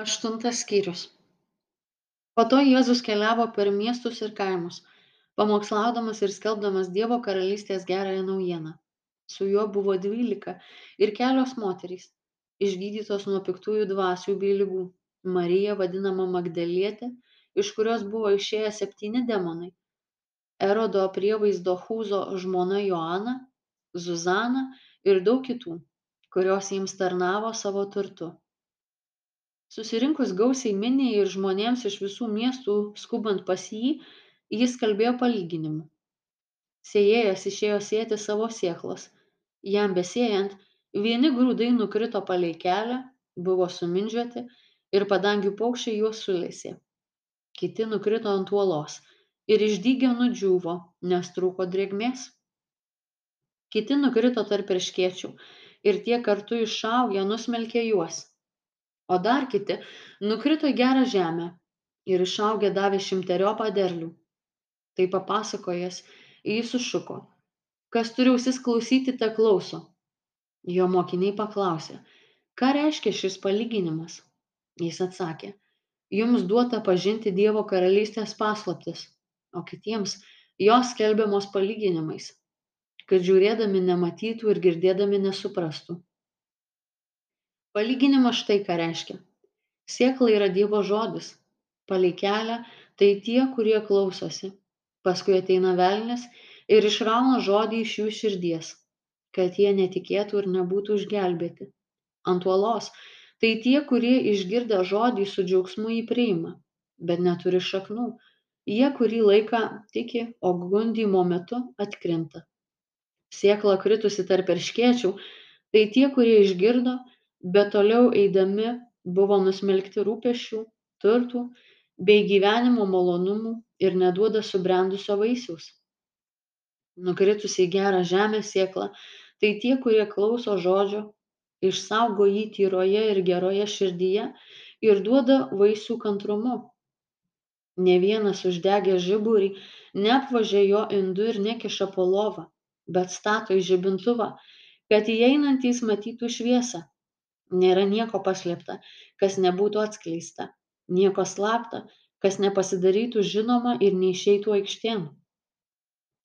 Aštuntas skyrius. Po to Jėzus keliavo per miestus ir kaimus, pamokslaudamas ir skelbdamas Dievo karalystės gerąją naujieną. Su juo buvo dvylika ir kelios moterys, išgydytos nuo piktųjų dvasių bei lygų. Marija vadinama Magdalietė, iš kurios buvo išėję septyni demonai. Erodo prievaizdo Hūzo žmona Joana, Zuzana ir daug kitų, kurios jiems tarnavo savo turtu susirinkus gausiai miniai ir žmonėms iš visų miestų skubant pas jį jis kalbėjo palyginimu. Sėjėjas išėjo sėti savo sėklas. Jam besėjant vieni grūdai nukrito palei kelią buvo sumindžioti ir padangių paukščiai juos sulesė kiti nukrito ant uolos ir išdygę nudžiūvo nes trūko drėgmės. Kiti nukrito tarp erškėčių ir tie kartu išaugę nusmelkė juos o dar kiti nukrito į gerą žemę ir išaugę davė šimteriopą derlių. Tai papasakojęs, jis sušuko, kas turi ausis klausyti, te klauso. Jo mokiniai paklausė, ką reiškia šis palyginimas. Jis atsakė, jums duota pažinti Dievo karalystės paslaptis, o kitiems jos skelbiamos palyginimais, kad žiūrėdami nematytų ir girdėdami nesuprastų. Palyginimas štai ką reiškia. Sėkla yra Dievo žodis. Palei kelią tai tie, kurie klausosi. Paskui ateina velnis ir išrauna žodį iš jų širdies, kad jie netikėtų ir nebūtų išgelbėti. Ant uolos tai tie, kurie išgirdę žodį su džiaugsmu jį priima, bet neturi šaknų. Jie kurį laiką tiki, o gundymo metu atkrinta. Sėkla kritusi tarp erškėčių, tai tie, kurie išgirdo, bet toliau eidami buvo nusmelkti rūpesčių turtų bei gyvenimo malonumų ir neduoda subrendusio vaisiaus. Nukritusi į gerą žemę sėkla tai tie kurie klauso žodžio išsaugo jį tyroje ir geroje širdyje ir duoda vaisių kantrumu. Ne vienas uždegęs žiburį neapvožia jo indu ir nekiša po lova bet stato į žibintuvą kad įeinantys matytų šviesą nėra nieko paslėpta kas nebūtų atskleista nieko slapta kas nepasidarytų žinoma ir neišeitų aikštėn.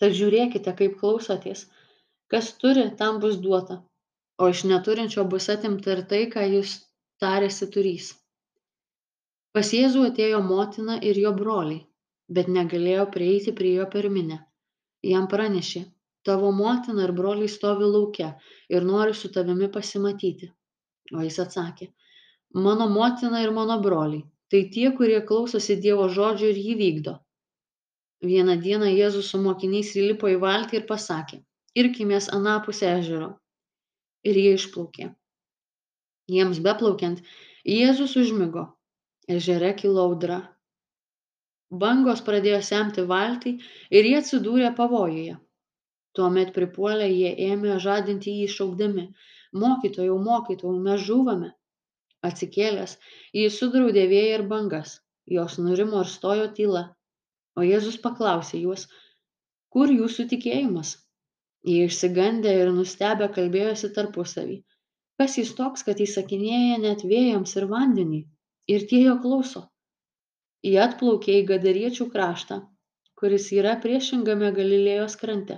Tad žiūrėkite kaip klausotės kas turi tam bus duota o iš neturinčio bus atimta ir tai ką jis tarėsi turys. Pas jėzų atėjo motina ir jo broliai bet negalėjo prieiti prie jo per minią. Jam pranešė tavo motina ir broliai stovi lauke ir nori su tavimi pasimatyti o jis atsakė mano motina ir mano broliai. Tai tie kurie klausosi dievo žodžio ir jį vykdo. Vieną dieną jėzus su mokiniais įlipo į valtį ir pasakė irkimės anapus ežero. Ir jie išplaukė. Jiems beplaukiant jėzus užmigo. Ežere kilo audra. Bangos pradėjo semti valtį ir jie atsidūrė pavojuje. Tuomet pripuolę jie ėmė žadinti jį šaukdami mokytojau mokytojau mes žūvame atsikėlęs jis sudraudė vėją ir bangas. Jos nurimo ir stojo tyla. O jėzus paklausė juos kur jūsų tikėjimas? Jie išsigandę ir nustebę kalbėjosi tarpusavy. Kas jis toks kad įsakinėja net vėjams ir vandeniui ir tie jo klauso. Jie atplaukė į gadariečių kraštą kuris yra priešingame galilėjos krante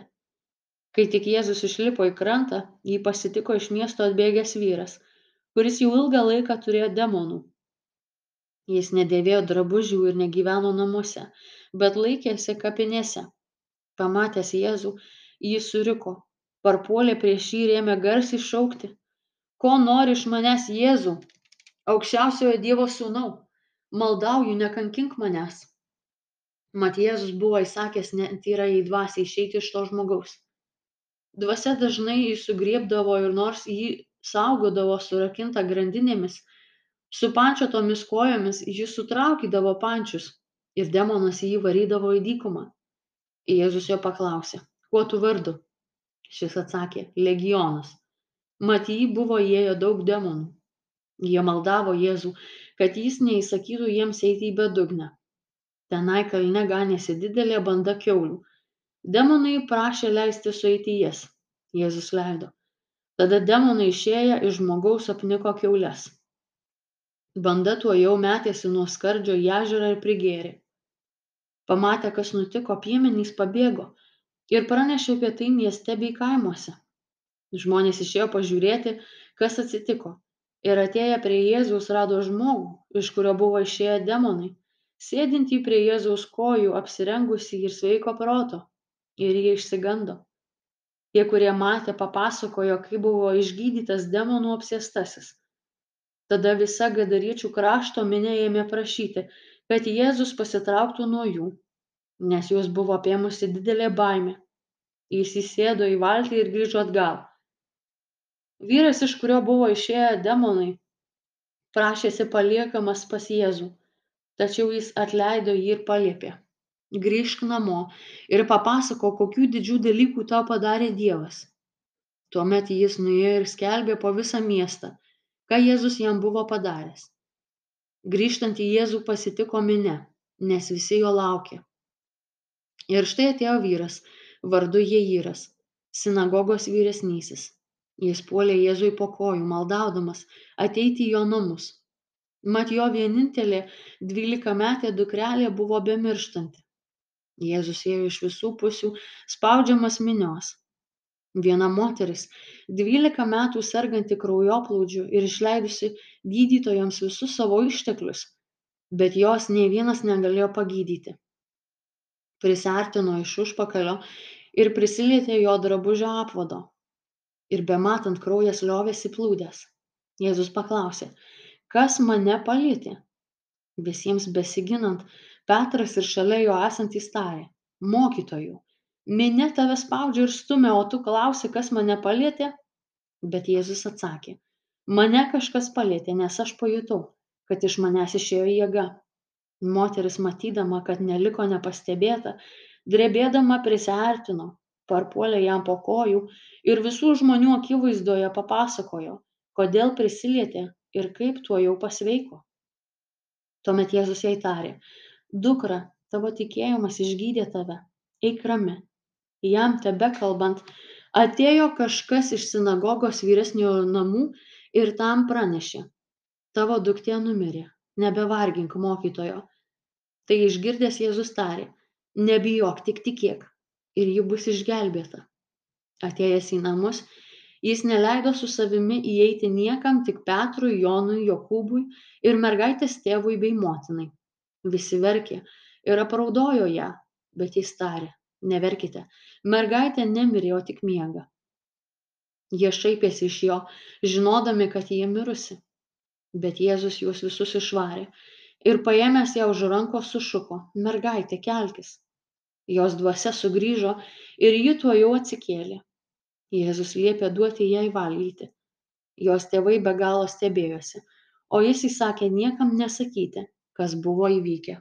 kai tik jėzus išlipo į krantą jį pasitiko iš miesto atbėgęs vyras kuris jau ilgą laiką turėjo demonų. Jis nedėvėjo drabužių ir negyveno namuose bet laikėsi kapinėse. Pamatęs jėzų jis suriko parpuolė prieš jį ir ėmė garsiai šaukti ko nori iš manęs jėzau aukščiausiojo dievo sūnau maldauju nekankink manęs. Mat jėzus buvo įsakęs netyrajai dvasiai išeiti iš to žmogaus dvasia dažnai jį sugriebdavo ir nors jį saugodavo surakintą grandinėmis supančiotomis kojomis jis sutraukydavo pančius ir demonas jį varydavo į dykumą. Jėzus jo paklausė kuo tu vardu? Šis atsakė legionas. Mat jį buvo įėję daug demonų. Jie maldavo jėzų kad jis neįsakytų jiems eiti į bedugnę. Tenai kalne ganėsi didelė banda kiaulių demonai prašė leisti sueiti jas jėzus leido tada demonai išėję iš žmogaus apniko kiaules Banda tuo jau metėsi nuo skardžio į ežerą ir prigėrė. Pamatę, kas nutiko, piemenys pabėgo ir pranešė apie tai mieste bei kaimuose. Žmonės išėjo pažiūrėti, kas atsitiko. Ir atėję prie Jėzaus rado žmogų, iš kurio buvo išėję demonai, sėdintį prie Jėzaus kojų, apsirengusi ir sveiko proto. Ir jie išsigando. Tie, kurie matė, papasakojo, kaip buvo išgydytas demonų apsėstasis. Tada visa gadariečių krašto minė ėmė prašyti, kad Jėzus pasitrauktų nuo jų, nes juos buvo apėmusi didelė baimė. Jis įsėdo į valtį ir grįžo atgal. Vyras, iš kurio buvo išėję demonai, prašėsi paliekamas pas Jėzų, tačiau jis atleido jį ir paliepė. Grįžk namo ir papasako, kokių didžių dalykų tau padarė Dievas. Tuomet jis nuėjo ir skelbė po visą miestą ką Jėzus jam buvo padaręs. Grįžtant į Jėzų pasitiko minė, nes visi jo laukė. Ir štai atėjo vyras, vardu Jeiras, sinagogos vyresnysis. Jis puolė Jėzui po kojų, maldaudamas ateiti į jo namus. Mat jo vienintelė dvylikametė dukrelė buvo bemirštanti. Jėzus ėjo iš visų pusių, spaudžiamas minios. Viena moteris, dvylika metų serganti kraujoplūdžiu ir išleidusi gydytojams visus savo išteklius, bet jos nei vienas negalėjo pagydyti. Prisartino iš užpakalio ir prisilietė jo drabužio apvado. Ir bematant kraujas liovėsi plūdęs. Jėzus paklausė, kas mane palėtė? Visiems besiginant, Petras ir šalia jo esantys tarė, mokytojų, minia tave spaudžia ir stumia o tu klausi kas mane palietė? Bet jėzus atsakė mane kažkas palietė nes aš pajutau kad iš manęs išėjo jėga. Moteris matydama kad neliko nepastebėta drebėdama prisiartino parpuolė jam po kojų ir visų žmonių akivaizdoje papasakojo kodėl prisilietė ir kaip tuo jau pasveiko. Tuomet jėzus jai tarė dukra tavo tikėjimas išgydė tave. Eik rami. Jam tebekalbant atėjo kažkas iš sinagogos vyresniojo namų ir tam pranešė. Tavo duktė numirė. Nebevargink mokytojo. Tai išgirdęs jėzus tarė nebijok tik tikėk. Ir ji bus išgelbėta. Atėjęs į namus jis neleido su savimi įeiti niekam tik petrui jonui jokūbui ir mergaitės tėvui bei motinai visi verkė ir apraudojo ją bet jis tarė neverkite mergaitė nemirė o tik miega. Jie šaipėsi iš jo žinodami kad ji mirusi bet jėzus juos visus išvarė ir paėmęs ją už rankos sušuko mergaite kelkis. Jos dvasia sugrįžo ir ji tuojau atsikėlė. Jėzus liepė duoti jai valgyti. Jos tėvai be galo stebėjosi o jis įsakė niekam nesakyti kas buvo įvykę